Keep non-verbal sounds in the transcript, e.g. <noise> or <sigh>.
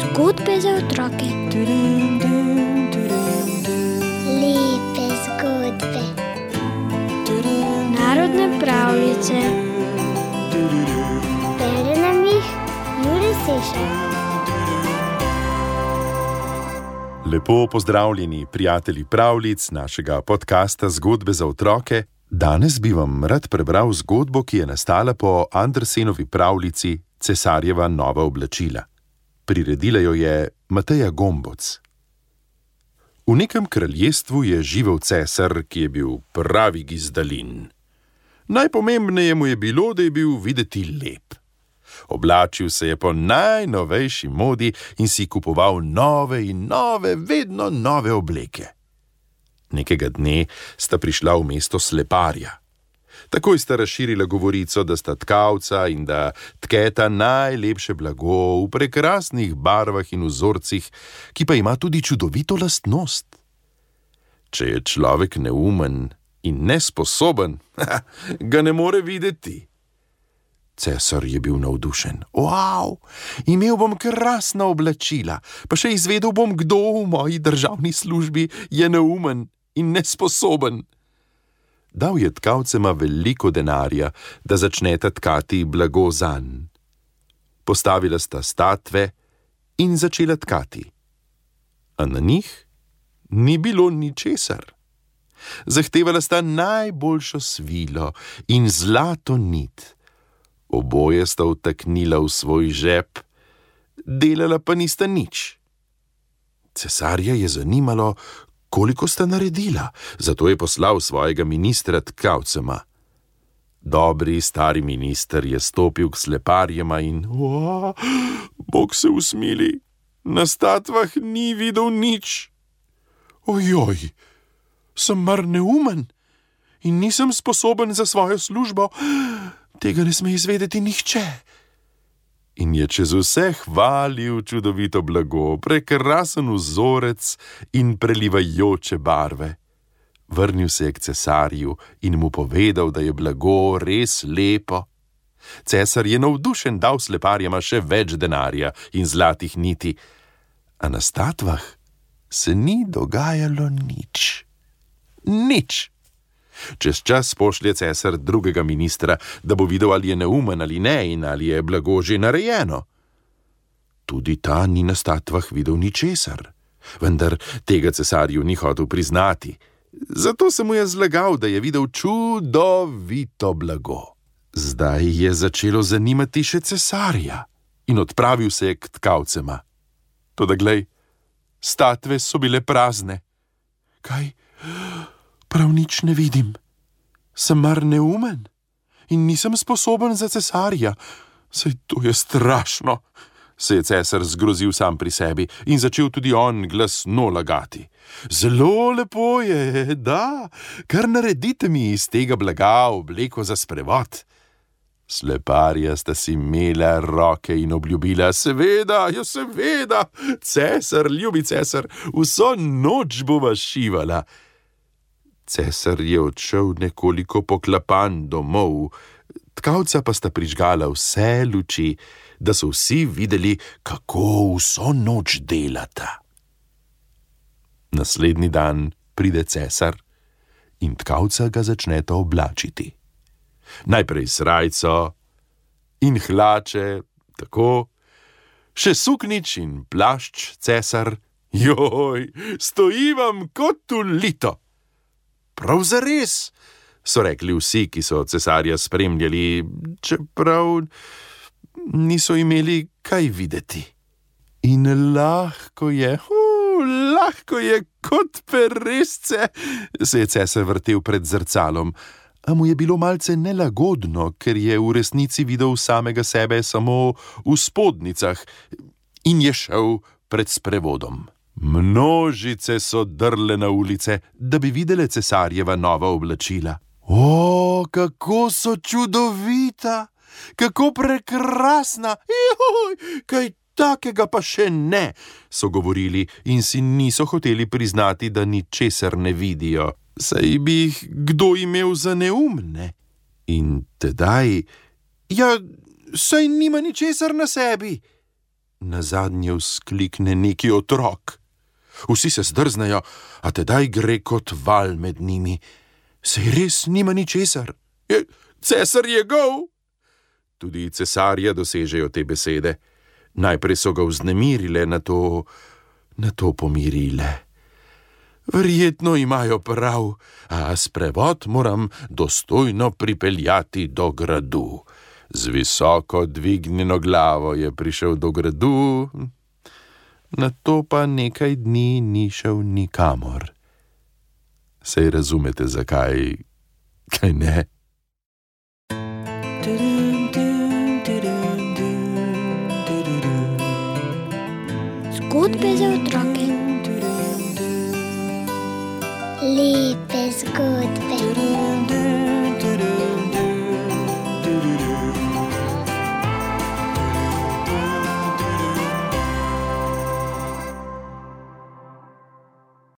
Zgodbe za otroke. Lepe zgodbe. Narodne pravljice. Bere nam jih Juri Sešer. Lepo pozdravljeni, prijatelji pravljic našega podcasta Zgodbe za otroke. Danes bi vam rad prebral zgodbo, ki je nastala po Andersenovi pravljici Cesarjeva nova oblačila. Priredila jo je Mateja Gomboc. V nekem kraljestvu je živel cesar, ki je bil pravi gizdalin. Najpomembneje mu je bilo, da je bil videti lep. Oblačil se je po najnovejši modi in si kupoval nove in nove, vedno nove obleke. Nekega dne sta prišla v mesto sleparja. Takoj sta razširila govorico, da sta tkavca in da tketa najlepše blago v prekrasnih barvah in vzorcih, ki pa ima tudi čudovito lastnost. Če je človek neumen in nesposoben, <laughs> ga ne more videti. Cesar je bil navdušen. Wow, imel bom krasna oblačila, pa še izvedel bom, kdo v moji državni službi je neumen in nesposoben. Dal je tkavcema veliko denarja, da začneta tkati blago zanj. Postavila sta statve in začela tkati. A na njih ni bilo ničesar. Zahtevala sta najboljšo svilo in zlato nit. Oboje sta vtaknila v svoj žep, delala pa nista nič. Cesarja je zanimalo, koliko sta naredila, zato je poslal svojega ministra tkavcema. Dobri stari minister je stopil k sleparjema in, o, bog se usmili, na statvah ni videl nič. Ojoj, sem mar neumen in nisem sposoben za svojo službo, tega ne sme izvedeti nihče. In je čez vse hvalil čudovito blago, prekrasen vzorec in prelivajoče barve. Vrnil se je k cesarju in mu povedal, da je blago res lepo. Cesar je navdušen dal sleparjema še več denarja in zlatih niti, a na statvah se ni dogajalo nič. Nič. Čez čas pošlje cesar drugega ministra, da bo videl, ali je neumen ali ne in ali je blago že narejeno. Tudi ta ni na statvah videl ničesar, vendar tega cesarju ni hotel priznati. Zato se mu je zlagal, da je videl čudovito blago. Zdaj je začelo zanimati še cesarja in odpravil se je k tkavcema. Toda glej, statve so bile prazne. Kaj? Prav nič ne vidim. Sem mar neumen in nisem sposoben za cesarja. Sej to je strašno, se je cesar zgrozil sam pri sebi in začel tudi on glasno lagati. Zelo lepo je, da, kar naredite mi iz tega blaga obleko za sprevod. Sleparja sta si imela roke in obljubila, seveda, jo seveda, cesar, ljubi cesar, vso noč bova šivala. Cesar je odšel nekoliko poklapan domov, tkavca pa sta prižgala vse luči, da so vsi videli, kako vso noč delata. Naslednji dan pride cesar in tkavca ga začneta oblačiti. Najprej srajco in hlače, tako, še suknič in plašč, cesar, joj, stoji vam kot ulito. Prav zares, so rekli vsi, ki so cesarja spremljali, čeprav niso imeli kaj videti. In lahko je, uh, lahko je kot peresce, se je cesar vrtel pred zrcalom, a mu je bilo malce nelagodno, ker je v resnici videl samega sebe samo v spodnicah in je šel pred sprevodom. Množice so drle na ulice, da bi videle cesarjeva nova oblačila. O, kako so čudovita, kako prekrasna, joj, kaj takega pa še ne, so govorili in si niso hoteli priznati, da ničesar ne vidijo, saj bi jih kdo imel za neumne. In tedaj Ja, saj nima ničesar na sebi. Na zadnje vzklikne neki otrok. Vsi se zdrznejo, a tedaj gre kot val med njimi. Sej res nima ničesar. Je, cesar je gov. Tudi cesarja dosežejo te besede. Najprej so ga vznemirile, na to, na to pomirile. Verjetno imajo prav, a sprevod moram dostojno pripeljati do gradu. Z visoko dvignjeno glavo je prišel do gradu, na to pa nekaj dni ni šel nikamor. Sej razumete, zakaj, kaj ne? Zgodbe za otroke.